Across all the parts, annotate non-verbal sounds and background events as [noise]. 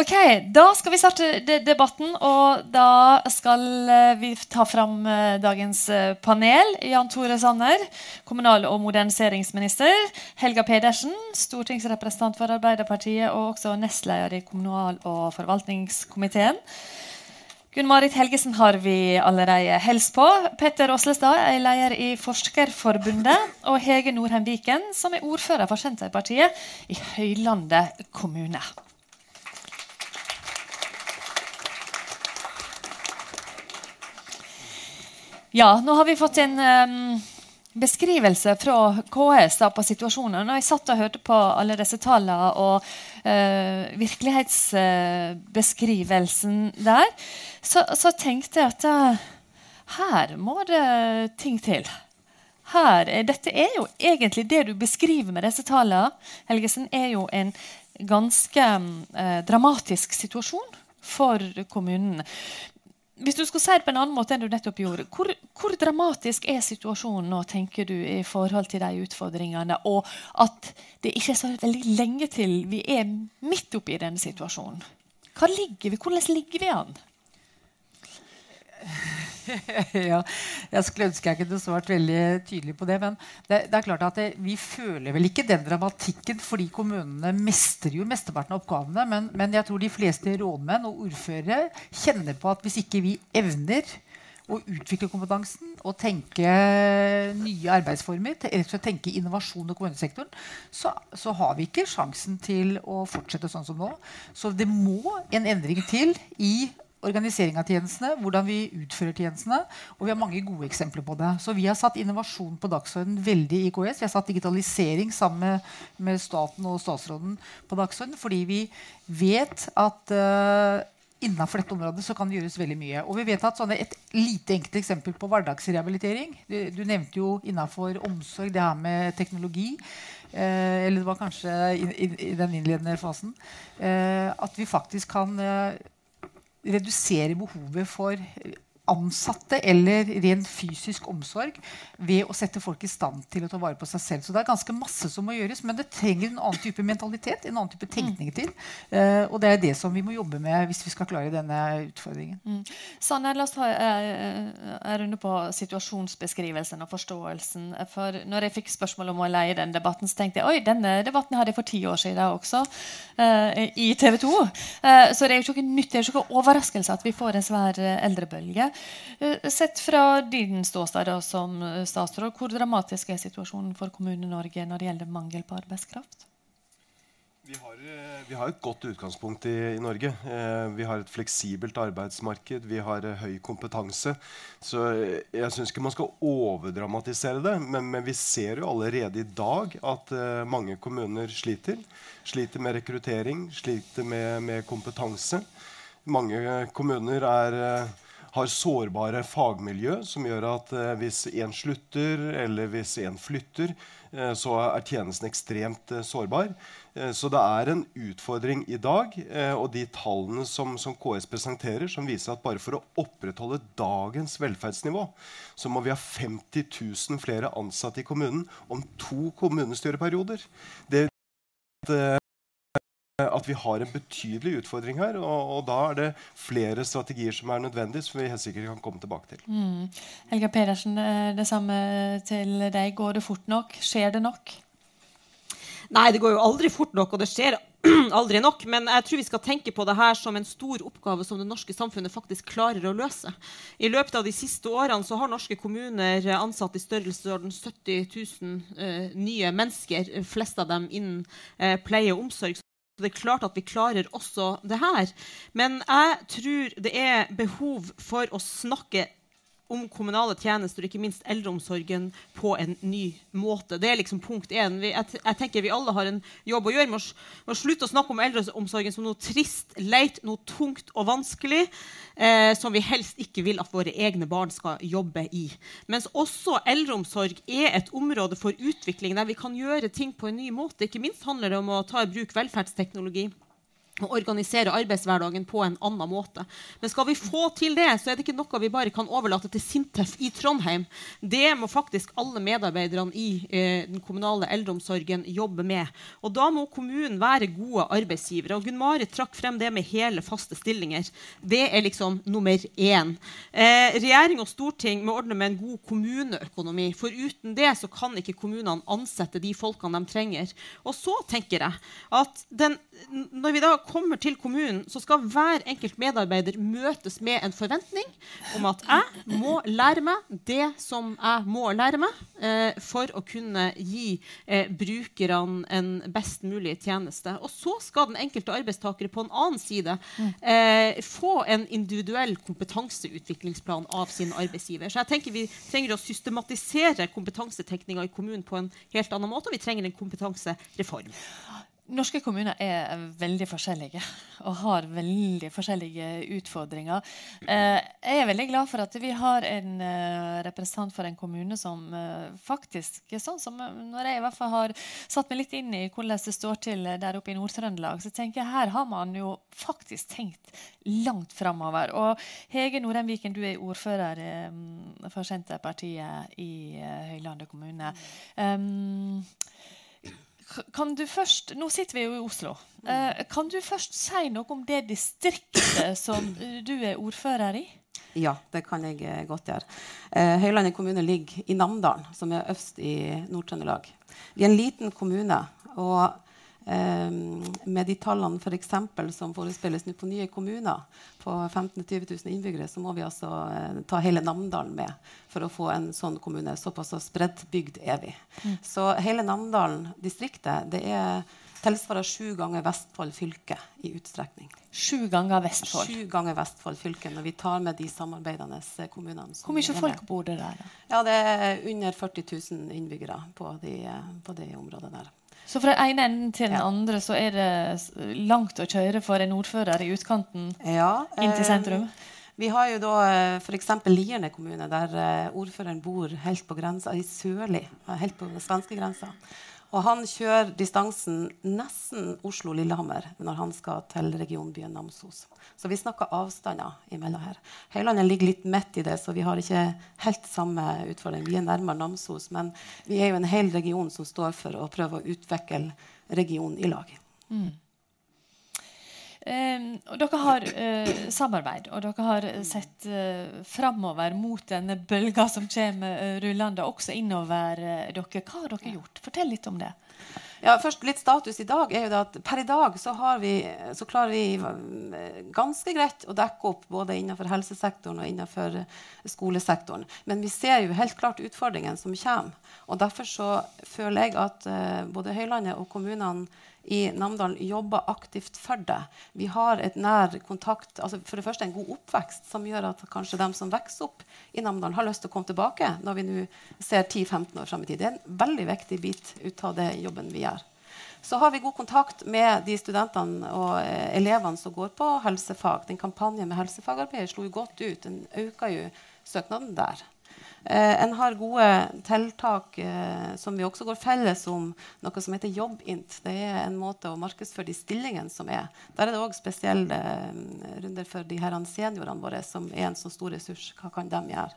Ok, Da skal vi starte debatten. Og da skal uh, vi ta fram uh, dagens uh, panel. Jan Tore Sanner, kommunal- og moderniseringsminister. Helga Pedersen, stortingsrepresentant for Arbeiderpartiet og også nestleder i kommunal- og forvaltningskomiteen. Gunn-Marit Helgesen har vi allerede hilst på. Petter Aaslestad er leder i Forskerforbundet. Og Hege Norheim Viken, som er ordfører for Senterpartiet i Høylandet kommune. Ja, nå har vi fått en um, beskrivelse fra KS da, på situasjonen. Når jeg satt og hørte på alle disse tallene og uh, virkelighetsbeskrivelsen uh, der, så, så, tenkte jeg at uh, her må det ting til. Her, dette er jo egentlig det du beskriver med disse tallene, Helgesen, er jo en ganske dramatisk situasjon for kommunen. Hvis du skal si det på en annen måte enn du nettopp gjorde, hvor, hvor, dramatisk er situasjonen nå, tenker du, i forhold til de utfordringene, og at det ikke er så veldig lenge til vi er midt oppi denne situasjonen? Ligger Hvordan ligger vi an? [laughs] ja, jeg skulle ønske jeg kunne svart veldig tydelig på det. Men det, det er klart at det, vi føler vel ikke den dramatikken fordi kommunene mestrer jo mesteparten av oppgavene. Men, men, jeg tror de fleste rådmenn og ordførere kjenner på at hvis ikke vi evner å utvikle kompetansen og tenke nye arbeidsformer, tenke innovasjon i kommunesektoren, så, så, har vi ikke sjansen til å fortsette sånn som nå. Så det må en endring til i organisering av tjenestene, hvordan vi utfører tjenestene. Og vi har mange gode eksempler på det. Så vi har satt innovasjon på dagsordenen veldig i KS. Vi har satt digitalisering sammen med, med staten og statsråden på dagsordenen fordi vi vet at uh, innenfor dette området så kan det gjøres veldig mye. Og vi vet at sånne, Et lite enkelt eksempel på hverdagsrehabilitering Du, du nevnte jo innenfor omsorg det her med teknologi. Eh, eller det var kanskje i, i, i den innledende fasen. Eh, at vi faktisk kan eh, redusere behovet for ansatte eller ren fysisk omsorg ved å sette folk i stand til å ta vare på seg selv. Så det er ganske masse som må gjøres, men det trenger en annen type mentalitet, en annen type tenkning til. Uh, og det er det som vi må jobbe med hvis vi skal klare denne utfordringen. Mm. Sanne, la oss ta en eh, runde på situasjonsbeskrivelsen og forståelsen. For når jeg fikk spørsmål om å leie den debatten, så tenkte jeg oi, denne debatten hadde jeg for ti år siden også, uh, i TV 2. Uh, så det er jo ikke nytt, det er jo ikke overraskelse at vi får en svær eldrebølge. Eh, sett fra din ståsted som eh, statsråd, hvor dramatisk er situasjonen for Kommune-Norge når det gjelder mangel på arbeidskraft? Vi har, eh, vi har, et godt utgangspunkt i, i Norge. Eh, vi har et fleksibelt arbeidsmarked. Vi har eh, høy kompetanse. Så jeg syns ikke man skal overdramatisere det. Men, men, vi ser jo allerede i dag at eh, mange kommuner sliter. Sliter med rekruttering, sliter med, med kompetanse. Mange kommuner er har sårbare fagmiljø som gjør at eh, hvis én slutter eller hvis én flytter, eh, så er tjenesten ekstremt eh, sårbar. Så det er en utfordring i dag. Og de tallene som, som, KS presenterer, som viser at bare for å opprettholde dagens velferdsnivå, så må vi ha 50 000 flere ansatte i kommunen om to kommunestyreperioder. Det at vi har en betydelig utfordring her. Og, og, da er det flere strategier som er nødvendige, som vi helt sikkert kan komme tilbake til. Mm. Helga Pedersen, eh, det samme til deg. Går det fort nok? Skjer det nok? Nei, det går jo aldri fort nok, og det skjer [clears throat] aldri nok. Men jeg tror vi skal tenke på det her som en stor oppgave som det norske samfunnet faktisk klarer å løse. I løpet av de siste årene så har norske kommuner ansatt i størrelsesorden 70 000 uh, nye mennesker, flest av dem innen uh, pleie og omsorg. Så det er klart at vi klarer også det her. Men jeg tror det er behov for å snakke om kommunale tjenester og ikke minst eldreomsorgen på en ny måte. Det er liksom punkt én. Jeg, jeg, tenker Vi alle har en jobb å gjøre med å, slutte å snakke om eldreomsorgen som noe trist, leit, noe tungt og vanskelig eh, som vi helst ikke vil at våre egne barn skal jobbe i. Mens også eldreomsorg er et område for utvikling der vi kan gjøre ting på en ny måte. Ikke minst handler det om å ta i bruk velferdsteknologi og organisere arbeidshverdagen på en annen måte. Men skal vi få til det, så er det ikke noe vi bare kan overlate til Sintef i Trondheim. Det må faktisk alle medarbeiderne i eh, den kommunale eldreomsorgen jobbe med. Og da må kommunen være gode arbeidsgivere. Og Gunn-Marit trakk frem det med hele, faste stillinger. Det er liksom nummer én. Eh, regjering og storting må ordne med en god kommuneøkonomi. For uten det så kan ikke kommunene ansette de folkene de trenger. Og så tenker jeg at den, når vi da kommer til kommunen, så skal hver enkelt medarbeider møtes med en forventning om at jeg må lære meg det som jeg må lære meg, eh, for å kunne gi eh, brukerne en best mulig tjeneste. Og så skal den enkelte arbeidstaker på en annen side eh, få en individuell kompetanseutviklingsplan av sin arbeidsgiver. Så jeg tenker vi trenger å systematisere kompetansetekninga i kommunen på en helt annen måte, og vi trenger en kompetansereform. Norske kommuner er veldig forskjellige og har veldig forskjellige utfordringer. Eh, jeg er veldig glad for at vi har en eh, representant for en kommune som eh, faktisk sånn som Når jeg i hvert fall har satt meg litt inn i hvordan det står til der oppe i Nord-Trøndelag, så tenker jeg her har man jo faktisk tenkt langt framover. Og Hege Norheim Viken, du er ordfører for Senterpartiet i Høylandet kommune. Um, kan du først, Nå sitter vi jo i Oslo. Eh, kan du først si noe om det distriktet [coughs] som du er ordfører i? Ja, det kan jeg eh, godt gjøre. Eh, Høylandet kommune ligger i Namdalen, som er øst i Nord-Trøndelag. Vi er en liten kommune. og Ehm, med de tallene for eksempel, som forespeiles på nye kommuner på 15 000-20 000 innbyggere, så må vi altså eh, ta hele Namdalen med for å få en sånn kommune. Såpass spreddbygd er vi. Mm. Så hele Namdalen distriktet det er tilsvarer sju ganger Vestfold fylke i utstrekning. Sju ganger Vestfold? Sju ganger Vestfold fylke når vi tar med de samarbeidende kommunene. Hvor mye folk bor det der? Ja, Det er under 40 000 innbyggere på, de, på det området der. Så fra den ene enden til den ja. andre så er det langt å kjøre for en ordfører i utkanten ja, inn til sentrum? Eh, vi har jo da eh, f.eks. Lierne kommune, der eh, ordføreren bor helt på grensa, i sørlig, helt på svenskegrensa. svenske grensa. Og han kjører distansen nesten Oslo-Lillehammer når han skal til regionbyen Namsos. Så vi snakker avstander imellom her. Høylandet ligger litt midt i det, så vi har ikke helt samme utfordring. Vi er nærmere Namsos, men vi er jo en hel region som står for å prøve å utvikle regionen i lag. Mm. Eh, og dere har eh, samarbeid, og dere har sett eh, framover mot denne bølga som kommer eh, rullende, også innover eh, dere. Hva har dere gjort? Fortell litt om det. Ja, først Litt status i dag er jo at per i dag så, vi, så klarer vi ganske greit å dekke opp både innenfor helsesektoren og innenfor skolesektoren. Men vi ser jo helt klart utfordringene som kommer. Og Derfor så føler jeg at både Høylandet og kommunene i Namdalen jobber aktivt for det. Vi har et nær kontakt, altså for det første en god oppvekst, som gjør at kanskje de som vokser opp i Namdalen, har lyst til å komme tilbake når vi nå ser 10-15 år fram i tid. Det er en veldig viktig bit ut av det jobben vi gjør. Så har vi god kontakt med de studentene og eh, elevene som går på helsefag. Den kampanjen med helsefagarbeid slo jo godt ut. Den øka jo søknaden der. Eh, en har gode tiltak eh, som vi også går felles om, noe som heter Jobbint. Det er en måte å markedsføre de stillingene som er. Der er det òg spesielle eh, runder for de her seniorene våre, som er en så stor ressurs. Hva kan de gjøre?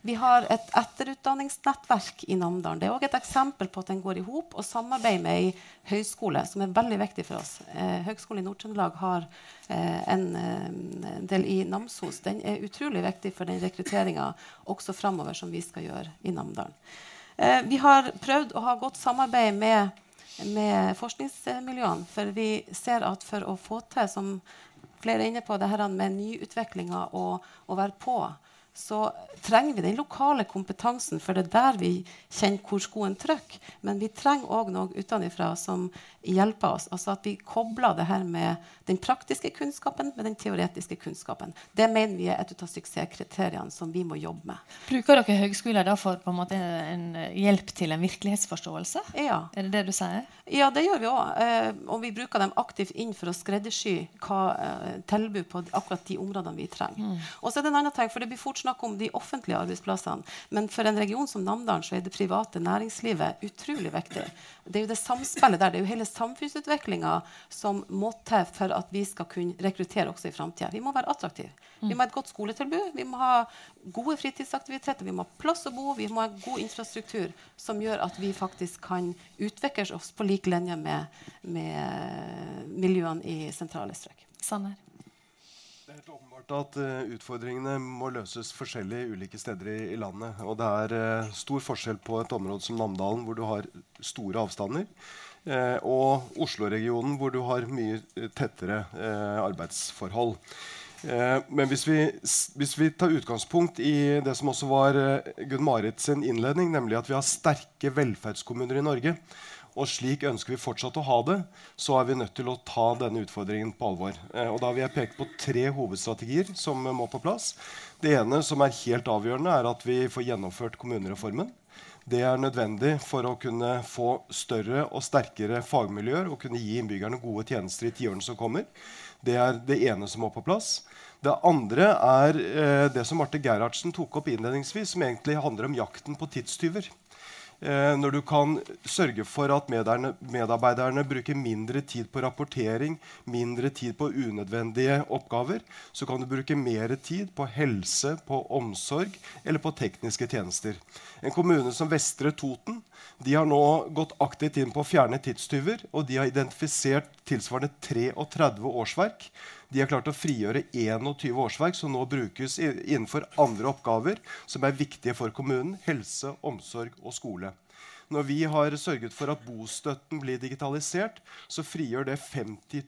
Vi har et etterutdanningsnettverk i Namdalen. Det er også et eksempel på at den går i hop og samarbeider med ei høyskole, som er veldig viktig for oss. Eh, Høgskolen i Nord-Trøndelag har eh, en, eh, en, del i Namsos. Den er utrolig viktig for den rekrutteringa også framover som vi skal gjøre i Namdalen. Eh, vi har prøvd å ha godt samarbeid med, med forskningsmiljøene, for vi ser at for å få til, som flere er inne på, det her med nyutviklinga og å være på, så trenger vi den lokale kompetansen, for det er der vi kjenner hvor skoen trykker. Men vi trenger òg noe utenfra som hjelper oss. Altså at vi kobler det her med den praktiske kunnskapen med den teoretiske kunnskapen. Det mener vi er et av suksesskriteriene som vi må jobbe med. Bruker dere høgskoler da for på en måte en hjelp til en virkelighetsforståelse? Ja. Er det det du sier? Ja, det gjør vi òg. Eh, og vi bruker dem aktivt inn for å skreddersy hva eh, tilbud på akkurat de områdene vi trenger. Mm. Og så er det en annen ting, for det blir fort snakke om de offentlige arbeidsplassene. Men for en region som Namdalen så er det private næringslivet utrolig viktig. Det er jo det samspillet der, det er jo hele samfunnsutviklinga som må til for at vi skal kunne rekruttere også i framtida. Vi må være attraktive. Vi må ha et godt skoletilbud, vi må ha gode fritidsaktiviteter, vi må ha plass å bo, vi må ha god infrastruktur som gjør at vi faktisk kan utvikle oss på lik linje med, med miljøene i sentrale strøk. Sanner. Helt åpenbart at uh, utfordringene må løses forskjellig ulike steder i, i landet. Og det er uh, stor forskjell på et område som Namdalen, hvor du har store avstander, uh, og Oslo-regionen, hvor du har mye tettere arbeidsforhold. men hvis vi, hvis vi, tar utgangspunkt i det som også var Gunn Marit sin innledning, nemlig at vi har sterke velferdskommuner i Norge, og slik ønsker vi fortsatt å ha det, så er vi nødt til å ta denne utfordringen på alvor. Eh, og da vil jeg peke på tre hovedstrategier som må på plass. Det ene som er helt avgjørende, er at vi får gjennomført kommunereformen. Det er nødvendig for å kunne få større og sterkere fagmiljøer og kunne gi innbyggerne gode tjenester i tiårene som kommer. Det er det ene som må på plass. Det andre er eh, det som Marte Gerhardsen tok opp innledningsvis, som egentlig handler om jakten på tidstyver. Eh, når du kan sørge for at medarbeiderne bruker mindre tid på rapportering, mindre tid på unødvendige oppgaver, så kan du bruke mer tid på helse, på omsorg eller på tekniske tjenester. En kommune som Vestre Toten de har nå gått aktivt inn på å fjerne tidstyver, og de har identifisert tilsvarende 33 årsverk de har klart å frigjøre 21 årsverk som nå brukes innenfor andre oppgaver som er viktige for kommunen. Helse, omsorg og skole. Når vi har sørget for at bostøtten blir digitalisert, så frigjør det 50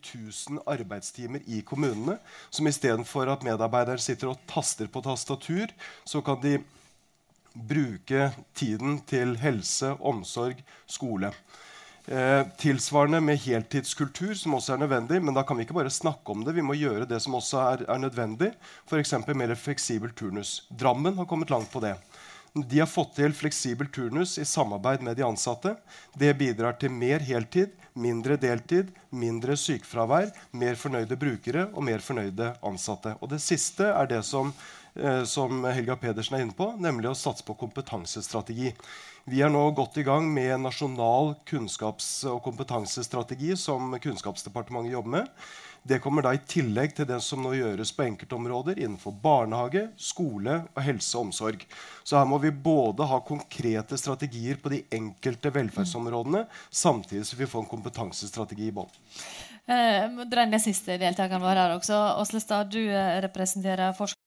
000 arbeidstimer i kommunene. Som istedenfor at medarbeideren sitter og taster på tastatur, så kan de bruke tiden til helse, omsorg, skole. Eh, tilsvarende med heltidskultur, som også er nødvendig. Men da kan vi ikke bare snakke om det, vi må gjøre det som også er, er nødvendig. F.eks. mer fleksibel turnus. Drammen har kommet langt på det. De har fått til fleksibel turnus i samarbeid med de ansatte. Det bidrar til mer heltid, mindre deltid, mindre sykefravær, mer fornøyde brukere og mer fornøyde ansatte. Og det siste er det som, som Helga Pedersen er inne på, nemlig å satse på kompetansestrategi. Vi er nå godt i gang med en nasjonal kunnskaps- og kompetansestrategi som Kunnskapsdepartementet jobber med. Det kommer da i tillegg til det som nå gjøres på enkeltområder innenfor barnehage, skole og helse og omsorg. Så her må vi både ha konkrete strategier på de enkelte velferdsområdene, samtidig som vi får en kompetansestrategi i bånn. Eh, den siste deltakeren vår her også. Åslestad, du eh, representerer forskning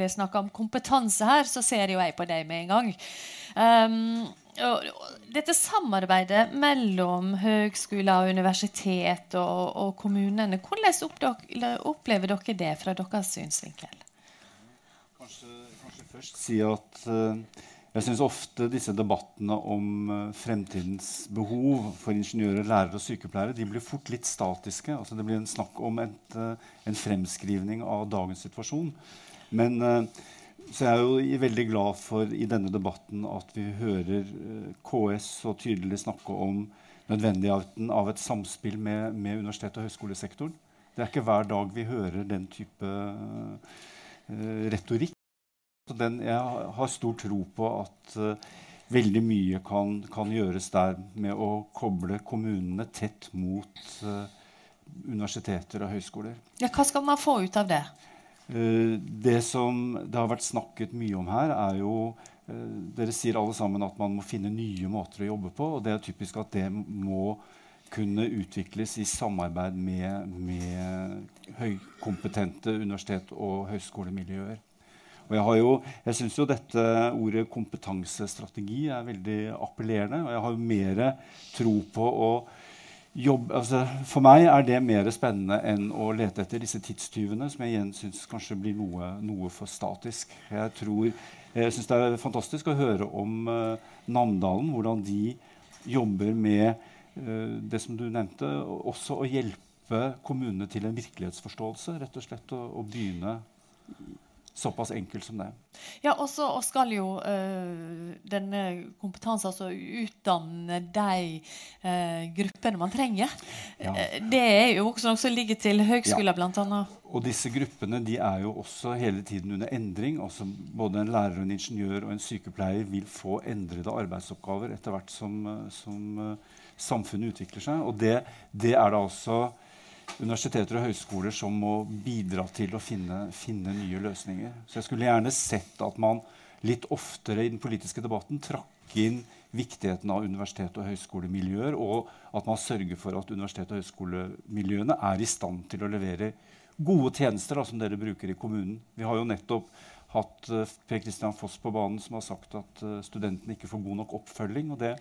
blir snakka om kompetanse her, så ser jo jeg på deg med en gang. Um, dette samarbeidet mellom høgskoler, universitet og, og kommunene, hvordan opplever dere det fra deres synsvinkel? Kanskje, kanskje først si at uh, jeg syns ofte disse debattene om uh, fremtidens behov for ingeniører, lærere og sykepleiere de blir fort litt statiske. Altså, det blir en snakk om et, uh, en fremskrivning av dagens situasjon. Men uh, så jeg er jo veldig glad for i denne debatten at vi hører uh, KS så tydelig snakke om nødvendigheten av et samspill med, med universitet- og høyskolesektoren. Det er ikke hver dag vi hører den type uh, retorikk. Den, jeg har stor tro på at veldig mye kan, kan, gjøres der med å koble kommunene tett mot universiteter og høyskoler. Ja, hva skal man få ut av det? Eh, det som det har vært snakket mye om her, er jo eh, Dere sier alle sammen at man må finne nye måter å jobbe på. Og det er typisk at det må kunne utvikles i samarbeid med, med høykompetente universitet- og høyskolemiljøer. Og jeg, har jeg syns jo dette ordet kompetansestrategi er veldig appellerende. Og jeg har jo mer tro på å jobb, altså For meg er det mer spennende enn å lete etter disse tidstyvene, som jeg igjen syns kanskje blir noe, noe, for statisk. Jeg, tror, jeg syns det er fantastisk å høre om uh, Namdalen, hvordan de jobber med uh, det som du nevnte, også å hjelpe kommunene til en virkelighetsforståelse. Rett og slett å, å begynne Såpass enkelt som det. Ja, og så skal jo uh, denne kompetansen altså utdanne de uh, gruppene man trenger. Ja. Uh, det er jo også noe som ligger til høgskoler, ja. bl.a. Og disse gruppene de er jo også hele tiden under endring. Også både en lærer, en ingeniør og en sykepleier vil få endrede arbeidsoppgaver etter hvert som, som samfunnet utvikler seg. Og det, det er da også universiteter og høyskoler som må bidra til å finne, finne, nye løsninger. Så jeg skulle gjerne sett at man litt oftere i den politiske debatten trakk inn viktigheten av universitet- og høyskolemiljøer, og at man sørger for at universitet- og høyskolemiljøene er i stand til å levere gode tjenester da, som dere bruker i kommunen. Vi har jo nettopp hatt uh, Per Kristian Foss på banen som har sagt at uh, studentene ikke får god nok oppfølging. og det,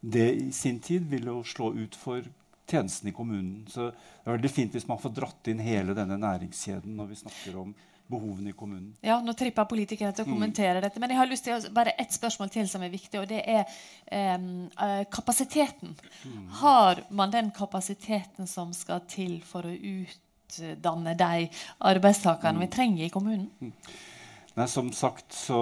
det i sin tid vil jo slå ut for tjenesten i kommunen. Så det er veldig fint hvis man får dratt inn hele denne næringskjeden når vi snakker om behovene i kommunen. Ja, Nå tripper politikere til å mm. kommentere mm. dette. Men jeg har lyst til å, bare ett spørsmål til som er viktig, og det er eh, kapasiteten. Mm. Har man den kapasiteten som skal til for å utdanne de arbeidstakerne mm. vi trenger i kommunen? Mm. Nei, Som sagt så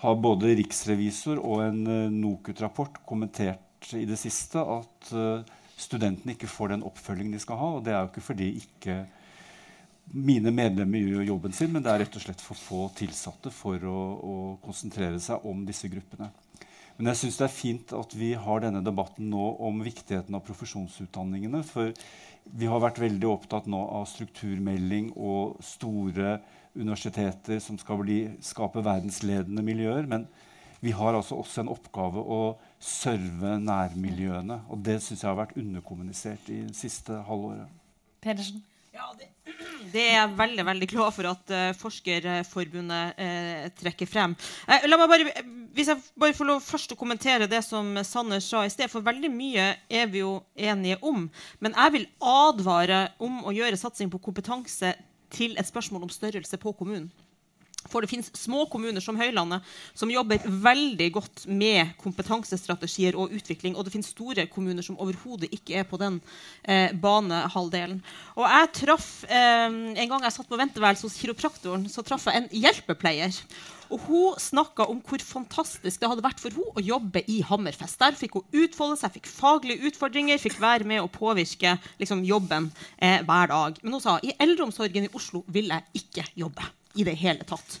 har både riksrevisor og en uh, NOKUT-rapport kommentert i det siste at uh, studentene ikke får den oppfølgingen de skal ha. Og det er jo ikke fordi ikke mine medlemmer gjør jobben sin, men det er rett og slett for få tilsatte for å, å konsentrere seg om disse gruppene. Men jeg syns det er fint at vi har denne debatten nå om viktigheten av profesjonsutdanningene. For vi har vært veldig opptatt nå av strukturmelding og store universiteter som skal bli, skape verdensledende miljøer. Men vi har altså også en oppgave å serve nærmiljøene. Og det syns jeg har vært underkommunisert i det siste halvåret. Pedersen? Ja, det, [clears throat] det, er jeg veldig veldig glad for at uh, Forskerforbundet uh, trekker frem. Uh, la meg bare, hvis jeg bare får lov først å kommentere det som Sanner sa i sted, for veldig mye er vi jo enige om. Men jeg vil advare om å gjøre satsing på kompetanse til et spørsmål om størrelse på kommunen. For det finnes små kommuner som Høylandet som jobber veldig godt med kompetansestrategier og utvikling. Og det finnes store kommuner som overhodet ikke er på den eh, banehalvdelen. Og jeg traff, eh, En gang jeg satt på venteværelse hos kiropraktoren, så traff jeg en hjelpepleier. Og Hun snakka om hvor fantastisk det hadde vært for henne å jobbe i Hammerfest. Der fikk hun utfolde seg, fikk faglige utfordringer, fikk være med å påvirke liksom, jobben eh, hver dag. Men hun sa i eldreomsorgen i Oslo vil jeg ikke jobbe i det hele tatt.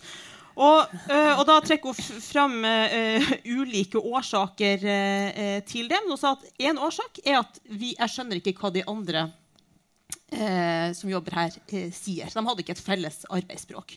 Og, øh, og da trekker hun fram øh, ulike årsaker øh, til det. Men hun sa at én årsak er at vi, jeg skjønner ikke hva de andre som jobber her, sier. De hadde ikke et felles arbeidsspråk.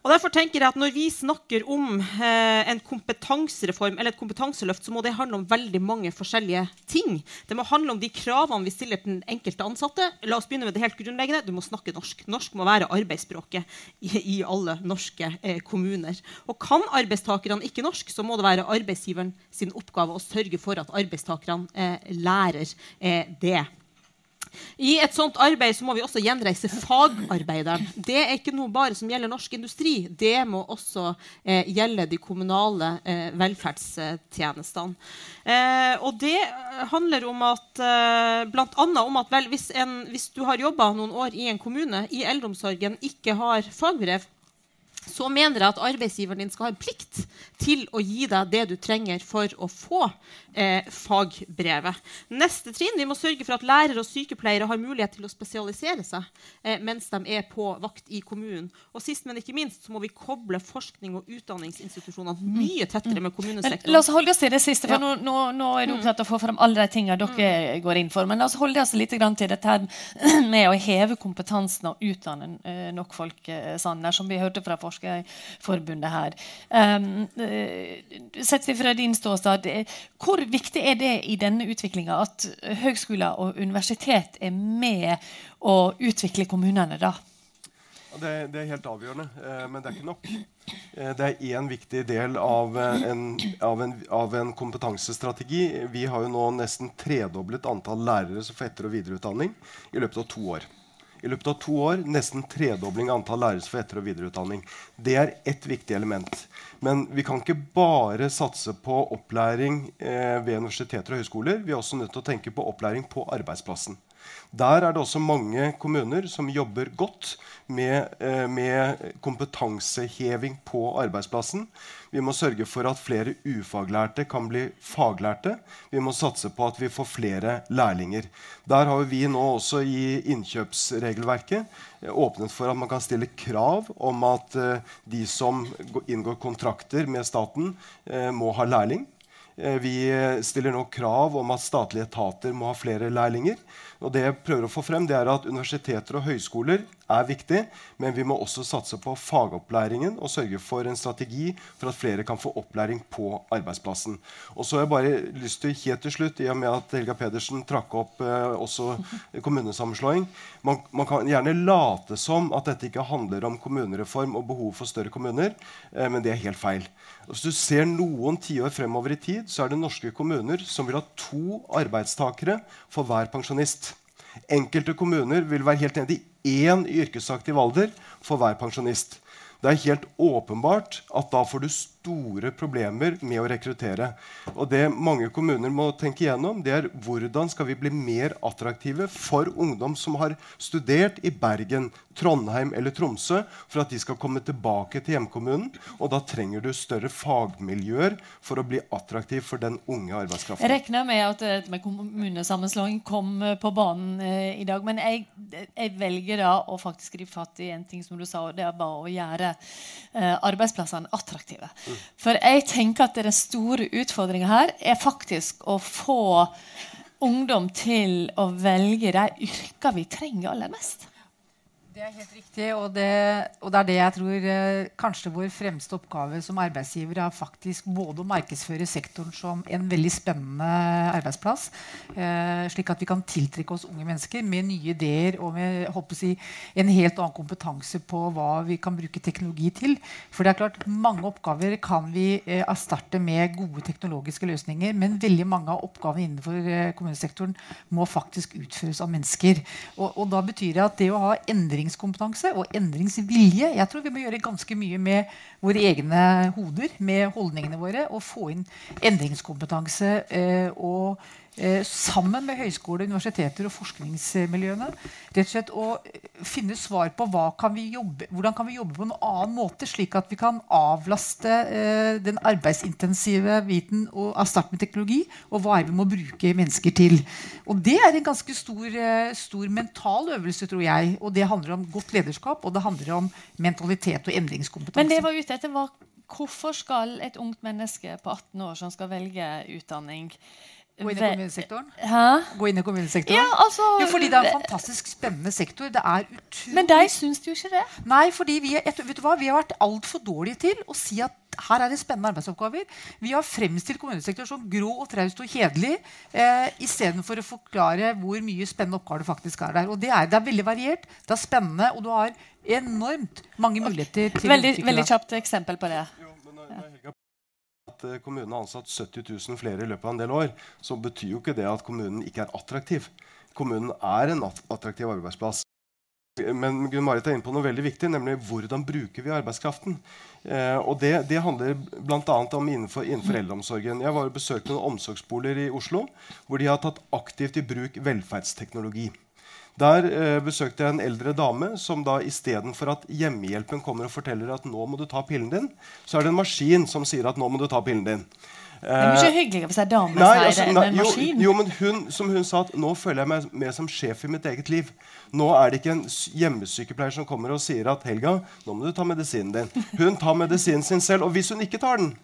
Og derfor tenker jeg at Når vi snakker om eh, en kompetansereform eller et kompetanseløft, så må det handle om veldig mange forskjellige ting. Det må handle om de kravene vi stiller til den enkelte ansatte. La oss begynne med det helt grunnleggende. Du må snakke norsk. Norsk må være arbeidsspråket i, i alle norske eh, kommuner. Og kan arbeidstakerne ikke norsk, så må det være arbeidsgiveren sin oppgave å sørge for at arbeidstakerne eh, lærer eh, det. I et sånt arbeid så må vi også gjenreise fagarbeideren. Det er ikke noe bare som gjelder norsk industri. Det må også eh, gjelde de kommunale eh, velferdstjenestene. Eh, og det handler om at, eh, annet om at vel, hvis, en, hvis du har jobba noen år i en kommune i eldreomsorgen, ikke har fagbrev, så mener jeg at arbeidsgiveren din skal ha en plikt til å gi deg det du trenger for å få eh, fagbrevet. Neste trinn, Vi må sørge for at lærere og sykepleiere har mulighet til å spesialisere seg eh, mens de er på vakt i kommunen. Og sist, men ikke minst, så må vi koble forskning og utdanningsinstitusjonene mye tettere med kommunesektoren. La oss holde oss til det siste, for ja. nå, nå, nå, er du mm. opptatt av å få fram alle de tingene dere mm. går inn for. Men la oss holde oss litt til dette med å heve kompetansen og utdanne eh, nok folk, eh, Sander, som vi hørte fra Forskerforbundet her. Um, sett fra din ståstad, hvor viktig er det i denne utviklinga at høgskoler og universitet er med å utvikle kommunene? da? Det, det, er helt avgjørende, eh, men det er ikke nok. Eh, det er én viktig del av en, av, en, av en, kompetansestrategi. Vi har jo nå nesten tredoblet antall lærere som får etter- og videreutdanning i løpet av to år. I løpet av to år nesten tredobling av antall lærere for etter- og videreutdanning. Det er ett viktig element. Men vi kan ikke bare satse på opplæring eh, ved universiteter og høyskoler. Vi er også nødt til å tenke på opplæring på arbeidsplassen. Der er det også mange kommuner som jobber godt med, eh, med kompetanseheving på arbeidsplassen. Vi må sørge for at flere ufaglærte kan bli faglærte. Vi må satse på at vi får flere lærlinger. Der har vi nå også i innkjøpsregelverket eh, åpnet for at man kan stille krav om at eh, de som inngår kontrakter med staten, må ha lærling. Vi stiller nå krav om at statlige etater må ha flere lærlinger. Og det jeg prøver å få frem, det er at Universiteter og høyskoler er viktig, men vi må også satse på fagopplæringen og sørge for en strategi for at flere kan få opplæring på arbeidsplassen. Og så har jeg bare lyst til helt til slutt, i og med at Helga Pedersen trakk opp eh, også kommunesammenslåing man, man, kan gjerne late som at dette ikke handler om kommunereform og behov for større kommuner, eh, men det er helt feil. Hvis du ser noen tiår fremover i tid, så er det norske kommuner som vil ha to arbeidstakere for hver pensjonist. Enkelte kommuner vil være helt nede i én yrkesaktiv alder for hver pensjonist. Det er helt åpenbart at da får du store problemer med å rekruttere. Og det mange kommuner må tenke igjennom, det er hvordan skal vi bli mer attraktive for ungdom som har studert i Bergen, Trondheim eller Tromsø, for at de skal komme tilbake til hjemkommunen. Og da trenger du større fagmiljøer for å bli attraktiv for den unge arbeidskraften. Jeg regner med at dette med kommunesammenslåing kom på banen eh, i dag. Men jeg, jeg, velger da å faktisk gripe fatt i en ting som du sa, og det er bare å gjøre eh, arbeidsplassene attraktive. For jeg tenker at den store utfordringa her er faktisk å få ungdom til å velge de yrkene vi trenger aller mest. Det er helt riktig, og det, og det, er det jeg tror eh, kanskje vår fremste oppgave som arbeidsgiver er faktisk både å markedsføre sektoren som en veldig spennende arbeidsplass, eh, slik at vi kan tiltrekke oss unge mennesker med nye ideer og med si, en helt annen kompetanse på hva vi kan bruke teknologi til. For det er klart, mange oppgaver kan vi eh, med gode teknologiske løsninger, men veldig mange av oppgavene innenfor eh, kommunesektoren må faktisk utføres av mennesker. Og, og da betyr det at det å ha endrings endringskompetanse og endringsvilje. Jeg tror vi må gjøre ganske mye med våre egne hoder, med holdningene våre, og få inn endringskompetanse. Eh, og sammen med høyskoler, universiteter og forskningsmiljøene. rett og slett Å finne svar på kan jobbe, hvordan kan vi jobbe på en annen måte, slik at vi kan avlaste eh, den arbeidsintensive biten og start med teknologi. Og hva er vi må bruke mennesker til. Og Det er en ganske stor, eh, stor mental øvelse, tror jeg. Og det handler om godt lederskap, og det handler om mentalitet og endringskompetanse. Men det var ute etter hva, Hvorfor skal et ungt menneske på 18 år som skal velge utdanning, Gå inn i kommunesektoren? Hæ? Gå inn i kommunesektoren? Ja, altså, jo, fordi det er en fantastisk spennende sektor. Det er utrolig... Men de syns jo ikke det. Nei, fordi vi, vet du hva? vi har vært altfor dårlige til å si at her er det spennende arbeidsoppgaver. Vi har fremstilt kommunesektoren som grå og traust og kjedelig eh, istedenfor å forklare hvor mye spennende oppgaver det faktisk er der. Og det er, det er veldig variert, det er spennende, og du har enormt mange muligheter til veldig, å utvikle Veldig kjapt eksempel på det. Jo, men, ja eh, kommunen har ansatt 70 000 flere i løpet av en del år, så betyr jo ikke det at kommunen ikke er attraktiv. Kommunen er en attraktiv arbeidsplass. Men Gunn Marit er inne på noe veldig viktig, nemlig hvordan bruker vi arbeidskraften. Eh, og Det, det handler bl.a. om innenfor, innenfor, eldreomsorgen. Jeg var og besøkte noen omsorgsboliger i Oslo hvor de har tatt aktivt i bruk velferdsteknologi. Der eh, besøkte jeg en eldre dame som da istedenfor at hjemmehjelpen kommer og forteller at nå må du ta pillen din, så er det en maskin som sier at nå må du ta pillen din. Det er mye hyggeligere hvis en dame sier altså, det enn en maskin. Jo, men hun, som hun sa, at nå føler jeg meg mer som sjef i mitt eget liv. Nå er det ikke en hjemmesykepleier som kommer og sier at Helga, nå må du ta medisinen din. Hun tar medisinen sin selv. Og hvis hun ikke tar den,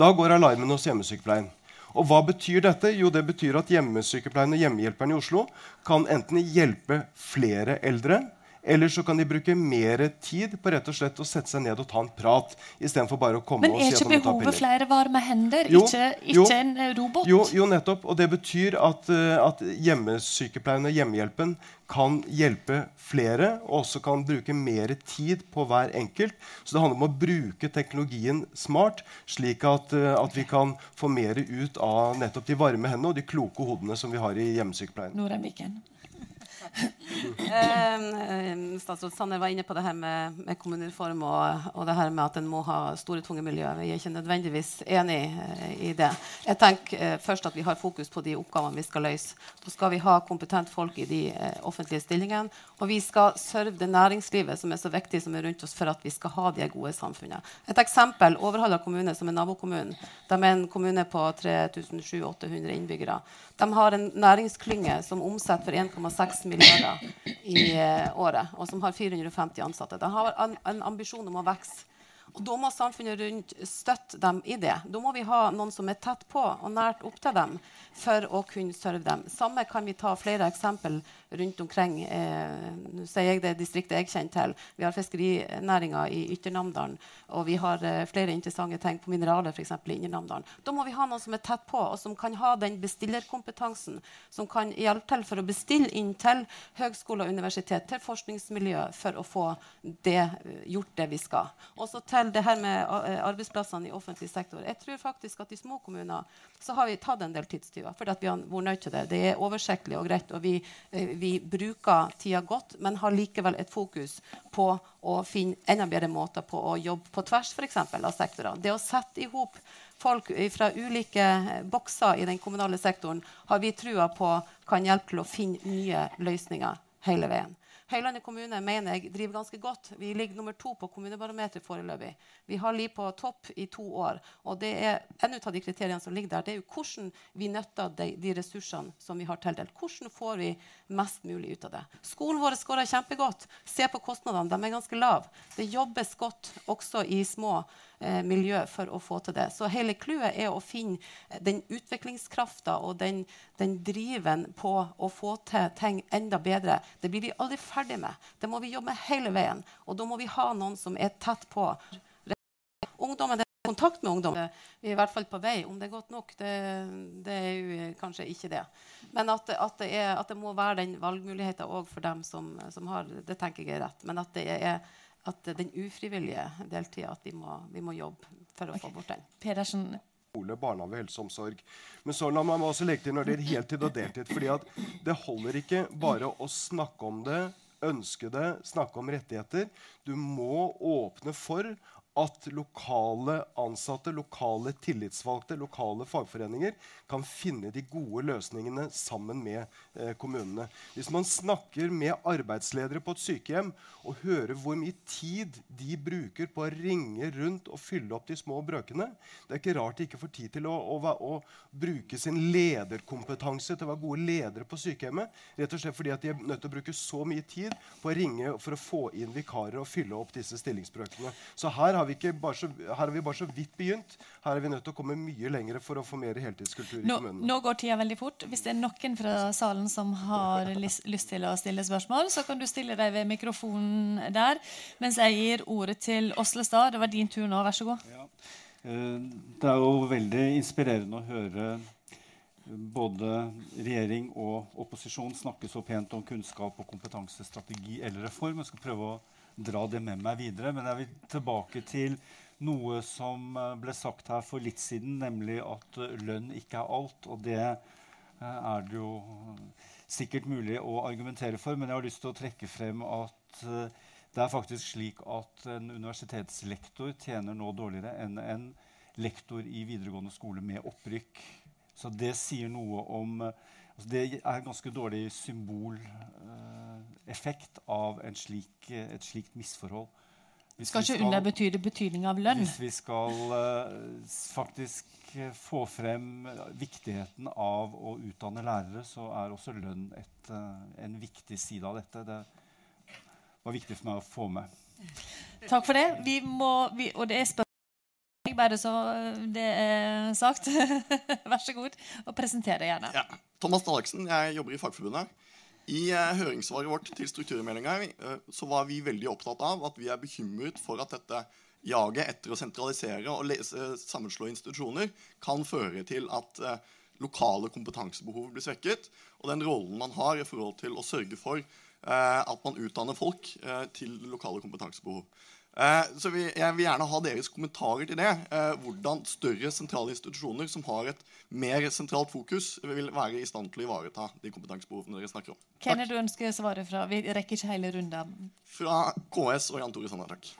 da går alarmen hos hjemmesykepleien. Og hva betyr dette? Jo, det betyr at hjemmesykepleierne og hjemmehjelperne i Oslo kan enten hjelpe flere eldre eller så kan de bruke mer tid på rett og slett å sette seg ned og ta en prat. Istedenfor bare å komme Men og si at er ikke behovet flere varme hender? Jo, ikke, ikke jo, en eh, robot? Jo, jo, nettopp. Og det betyr at, uh, at hjemmesykepleien og hjemmehjelpen kan hjelpe flere, og også kan bruke mer tid på hver enkelt. Så det handler om å bruke teknologien smart, slik at, uh, at vi kan få mer ut av nettopp de varme hendene og de kloke hodene som vi har i hjemmesykepleien. Norheim Viken. Eh, statsråd Sanner var inne på det her med, med kommunereform og, og, det her med at en må ha store, tunge miljøer. Vi er ikke nødvendigvis enig eh, i det. Jeg tenker eh, først at vi har fokus på de oppgavene vi skal løse. Da skal vi ha kompetent folk i de eh, offentlige stillingene. Og vi skal serve det næringslivet som er så viktig som er rundt oss, for at vi skal ha de gode samfunnene. Et eksempel Overhalla kommune, som er nabokommunen. De er en kommune på 3700-800 innbyggere. De har en næringsklynge som omsetter for 1,6 milliarder i eh, året, og som har 450 ansatte. De har en, en ambisjon om å vokse. Og Da må samfunnet rundt støtte dem i det. Da må vi ha noen som er tett på og nært opp til dem for å kunne serve dem. Samme kan vi ta flere eksempel rundt omkring. Eh, Nå sier jeg det distriktet jeg kjenner til. Vi har fiskerinæringa i Ytternamdalen. Og vi har eh, flere interessante ting på mineraler f.eks. i Indre Da må vi ha noen som er tett på, og som kan ha den bestillerkompetansen. Som kan hjelpe til for å bestille inn til høgskole og universitet, til forskningsmiljø, for å få det, eh, gjort det vi skal. Også til det her med arbeidsplassene i offentlig sektor. Jeg tror faktisk at i små kommuner så har vi tatt en del tidstyver. fordi vi har vært nødt til det. Det er oversiktlig og greit. og vi vi bruker tida godt, men har likevel et fokus på å finne enda bedre måter på å jobbe på tvers for eksempel, av sektorer. Det å sette i hop folk fra ulike bokser i den kommunale sektoren har vi trua på kan hjelpe til å finne nye løsninger hele veien. Høylandet kommune mener jeg driver ganske godt. Vi ligger nummer to på kommunebarometeret foreløpig. Vi har ligget på topp i to år. Og det er en av de kriteriene som ligger der, det er jo hvordan vi nytter de, de ressursene som vi har tildelt. Hvordan får vi mest mulig ut av det? Skolen vår skårer kjempegodt. Se på kostnadene. De er ganske lave. Det jobbes godt også i små eh, miljø for å få til det. Så hele clouet er å finne den utviklingskrafta og den, den, driven på å få til ting enda bedre. Det blir vi aldri ferdig med. Det må vi jobbe med hele veien. Og da må vi ha noen som er tett på. Ungdommen, kontakt med ungdom. Vi er i hvert fall på vei. Om det er godt nok, det, det er jo kanskje ikke det. Men at, at, det, er, at det, må være den valgmuligheten òg for dem som, som, har Det tenker jeg er rett. Men at det er at den ufrivillige deltida at vi må, vi må, jobbe for å få bort den. Pedersen. Skole, barnehage, helse og omsorg. Men så la man også legge til når det er heltid og deltid. fordi at det holder ikke bare å snakke om det, ønske det, snakke om rettigheter. Du må åpne for at lokale ansatte, lokale tillitsvalgte, lokale fagforeninger kan finne de gode løsningene sammen med eh, kommunene. Hvis man snakker med arbeidsledere på et sykehjem og hører hvor mye tid de bruker på å ringe rundt og fylle opp de små brøkene Det er ikke rart de ikke får tid til å, å, å, bruke sin lederkompetanse til å være gode ledere på sykehjemmet. Rett og slett fordi de er nødt til å bruke så mye tid på å ringe for å få inn vikarer og fylle opp disse stillingsbrøkene. Så her har vi, så, her har vi bare så vidt begynt. Her er vi nødt til å komme mye lenger for å få mer heltidskultur i nå, kommunene. Nå går tida veldig fort. Hvis det er noen fra salen som har lyst, til å stille spørsmål, så kan du stille deg ved mikrofonen der. Mens jeg gir ordet til Oslestad. Det var din tur nå. Vær så god. Ja. Eh, det er jo veldig inspirerende å høre både regjering og opposisjon snakke så pent om kunnskap og kompetansestrategi eller reform. Jeg skal prøve å dra det med meg videre. Men jeg vil tilbake til noe som eh, ble sagt her for litt siden, nemlig at eh, lønn ikke er alt. Og det eh, er det jo sikkert mulig å argumentere for, men jeg har lyst til å trekke frem at det er faktisk slik at en universitetslektor tjener nå dårligere enn en lektor i videregående skole med opprykk. Så det sier noe om altså Det er en ganske dårlig symboleffekt av slik, et slikt misforhold. Hvis skal ikke underbetyde betydning av lønn. Hvis vi skal uh, faktisk få frem viktigheten av å utdanne lærere, så er også lønn et, en viktig side av dette. Det var viktig for meg å få med. Takk for det. Vi må, vi, og det er bare så det er sagt. [laughs] Vær så god, og presentere gjerne. Ja. Thomas Dahlaksen, jeg jobber i Fagforbundet. I uh, høringssvaret vårt til strukturmeldinga uh, så var vi veldig opptatt av at vi er bekymret for at dette jaget etter å sentralisere og lese, sammenslå institusjoner kan føre til at lokale kompetansebehov blir svekket, og den rollen man har i forhold til å sørge for at man utdanner folk til lokale kompetansebehov. Eh, så vi, Jeg vil gjerne ha deres kommentarer til det. Eh, hvordan større sentrale institusjoner som har et mer sentralt fokus, vil være i stand til å ivareta de kompetansebehovene dere snakker om. Hvem er du ønsker svare fra? Vi rekker ikke hele runden. Fra KS og Jan Tore Sanner, takk.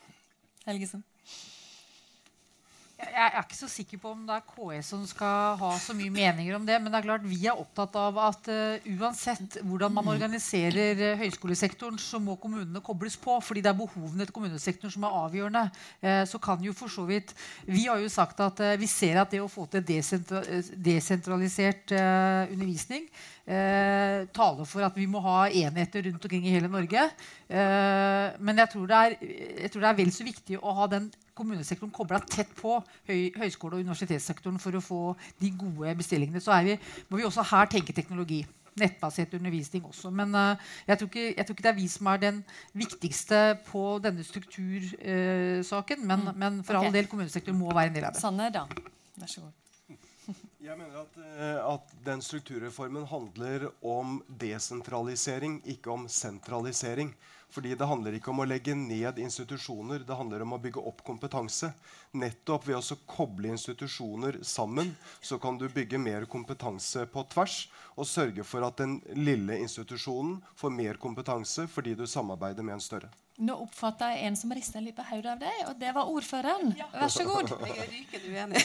Helgesen. Jeg er ikke så sikker på om det er KS som skal ha så mye meninger om det. Men det er klart vi er opptatt av at uh, uansett hvordan man organiserer uh, høyskolesektoren, så må kommunene kobles på. fordi det er behovene til kommunesektoren som er avgjørende. Uh, så kan jo for så vidt Vi har jo sagt at vi ser at det å få til desentra desentralisert undervisning eh, taler for at vi må ha enheter rundt omkring i hele Norge. Eh, men jeg tror, er, det er, vel så viktig å ha den kommunesektoren kobla tett på høy, høyskole- og universitetssektoren for å få de gode bestillingene. Så vi, må vi også her tenke teknologi. Nettbasert undervisning også. Men uh, jeg, tror ikke, jeg, tror ikke, det er vi som er den viktigste på denne struktursaken. Uh, men, mm. men, for okay. all del, kommunesektoren må være en del av det. Sanne, da. Vær så god. [laughs] Jeg mener at, eh, at, den strukturreformen handler om desentralisering, ikke om sentralisering. Fordi Det handler ikke om å legge ned institusjoner, det handler om å bygge opp kompetanse. Nettopp ved å koble institusjoner sammen så kan du bygge mer kompetanse på tvers og sørge for at den lille institusjonen får mer kompetanse fordi du samarbeider med en større. Nå oppfatta jeg en som rista litt på hodet av deg, og det var ordføreren. Ja. Vær så god. Jeg er rykende uenig.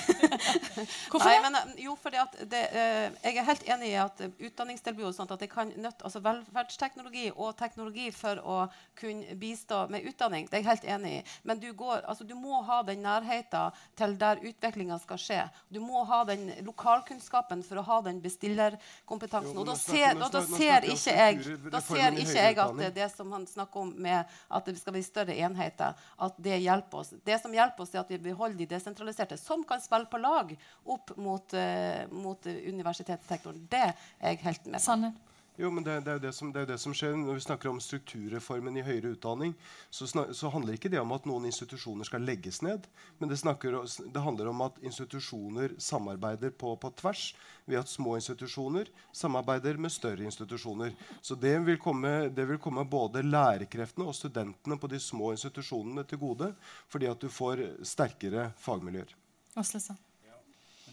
[laughs] Hvorfor Nei, men, eh, jo, fordi at det, uh, jeg er helt enig i at utdanningstilbud sånn at det kan nødt, altså Velferdsteknologi og teknologi for å kunne bistå med utdanning, det er jeg helt enig i. Men du, går, altså, du må ha den nærheten til der utviklinga skal skje. Du må ha den lokalkunnskapen for å ha den bestillerkompetansen. Og da ser, da, da ser ikke jeg, da ser ikke jeg at det, det som han snakker om med at at det skal bli større enheter, at det hjelper oss. Det som hjelper oss, er at vi beholder de desentraliserte, som kan spille på lag opp mot, uh, mot universitetssektoren. Det er jeg helt med på. Jo, men det, det, er jo som, det, er det som skjer Når vi snakker om strukturreformen i høyere utdanning, så, snak, så, handler ikke det om at noen institusjoner skal legges ned. Men det, snakker, det handler om at institusjoner samarbeider på, på, tvers. Ved at små institusjoner samarbeider med større institusjoner. Så det vil komme, vil komme både lærerkreftene og studentene på de små institusjonene til gode. Fordi at du får sterkere fagmiljøer. Åslesa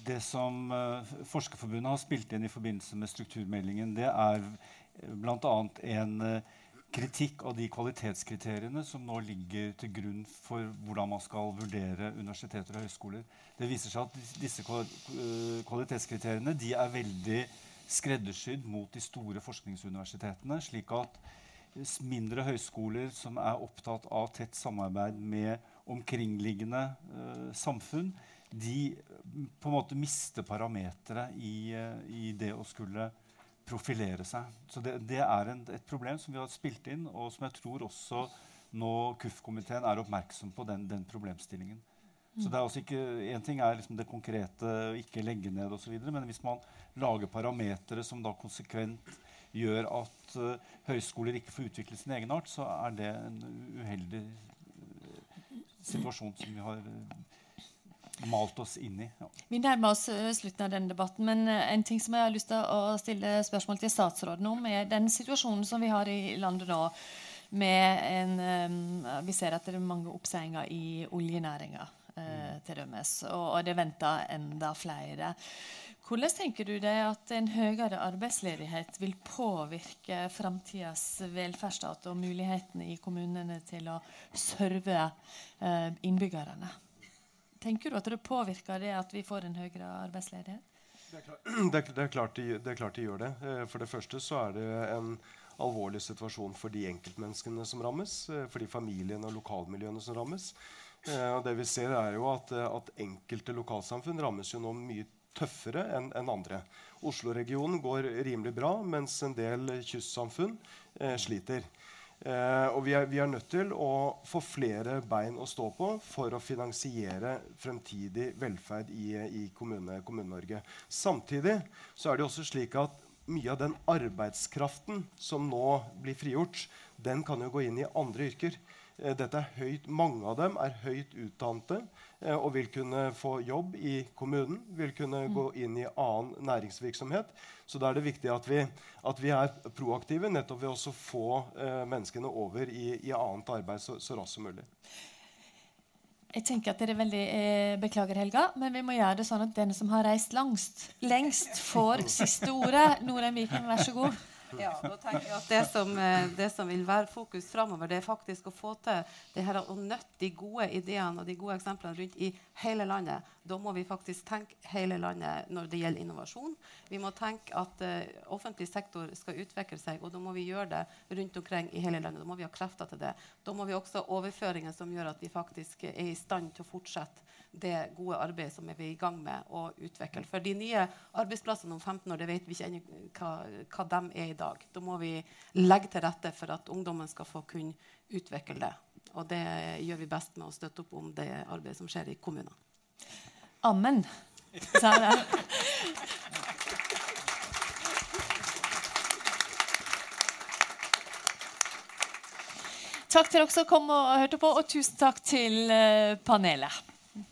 det som uh, Forskerforbundet har spilt inn i forbindelse med strukturmeldingen, det er eh, bl.a. en uh, kritikk av de kvalitetskriteriene som nå ligger til grunn for hvordan man skal vurdere universiteter og høyskoler. Det viser seg at disse kvalitetskriteriene er veldig skreddersydd mot de store forskningsuniversitetene. slik at mindre høyskoler som er opptatt av tett samarbeid med omkringliggende uh, samfunn, de på en måte mister parametere i, eh, i, det å skulle profilere seg. Så det, det er en, et problem som vi har spilt inn, og som jeg tror også nå KUF-komiteen er oppmerksom på den, den problemstillingen. Så det er altså ikke, En ting er liksom det konkrete, ikke legge ned osv. Men hvis man lager parametere som da konsekvent gjør at uh, høyskoler ikke får utvikle sin egenart, så er det en uheldig uh, situasjon som vi har uh, malt oss inn i. Ja. Vi nærmer oss eh, slutten av denne debatten, men eh, en ting som jeg har lyst til å stille spørsmål til statsråden om, er den situasjonen som vi har i landet nå. med en, um, Vi ser at det er mange oppsigelser i oljenæringa, uh, til dømes, og, det venter enda flere. Hvordan tenker du deg at en høyere arbeidsledighet vil påvirke framtidas velferdsstat og mulighetene i kommunene til å serve innbyggerne? Tenker du at det påvirker det at vi får en høyere arbeidsledighet? Det er, klart, [clears throat] det, er, klart de, det er klart de gjør det. Eh, for det første så er det en alvorlig situasjon for de enkeltmenneskene som rammes. Eh, for de familiene og lokalmiljøene som rammes. Eh, og det vi ser er jo at, at enkelte lokalsamfunn rammes jo nå mye tøffere enn en andre. Oslo-regionen går rimelig bra, mens en del kystsamfunn eh, sliter. Eh, og vi er, vi er, nødt til å få flere bein å stå på for å finansiere fremtidig velferd i, i Kommune-Norge. Kommune Samtidig så er det også slik at mye av den arbeidskraften som nå blir frigjort, den kan jo gå inn i andre yrker. Eh, høyt, mange av dem er høyt utdannede. Eh, og vil kunne få jobb i kommunen, vil kunne mm. gå inn i annen næringsvirksomhet. Så da er det viktig at vi, at vi er proaktive nettopp ved å få eh, menneskene over i, i annet arbeid så, så raskt som mulig. jeg tenker at det er veldig eh, Beklager, Helga, men vi må gjøre det sånn at den som har reist langst, lengst, får siste ordet. Norheim Viken, vær så god. Ja, da tenker jeg at det som, eh, det som vil være fokus framover, det er faktisk å få til det her å nøtte de gode ideene og de gode eksemplene rundt i hele landet. Da må vi faktisk tenke hele landet når det gjelder innovasjon. Vi må tenke at uh, offentlig sektor skal utvikle seg, og da må vi gjøre det rundt omkring i hele landet. Da må vi ha krefter til det. Da må vi også ha overføringer som gjør at vi faktisk er i stand til å fortsette det gode arbeidet som er vi er i gang med å utvikle. For de nye arbeidsplassene om 15 år, det vet vi ikke ennå hva, hva de er i dag. Da må vi legge til rette for at ungdommen skal få kunne utvikle det. Og det gjør vi best med å støtte opp om det arbeidet som skjer i kommunene. Amen, [laughs] sa jeg. Takk til dere som kom og hørte på, og tusen takk til eh, panelet.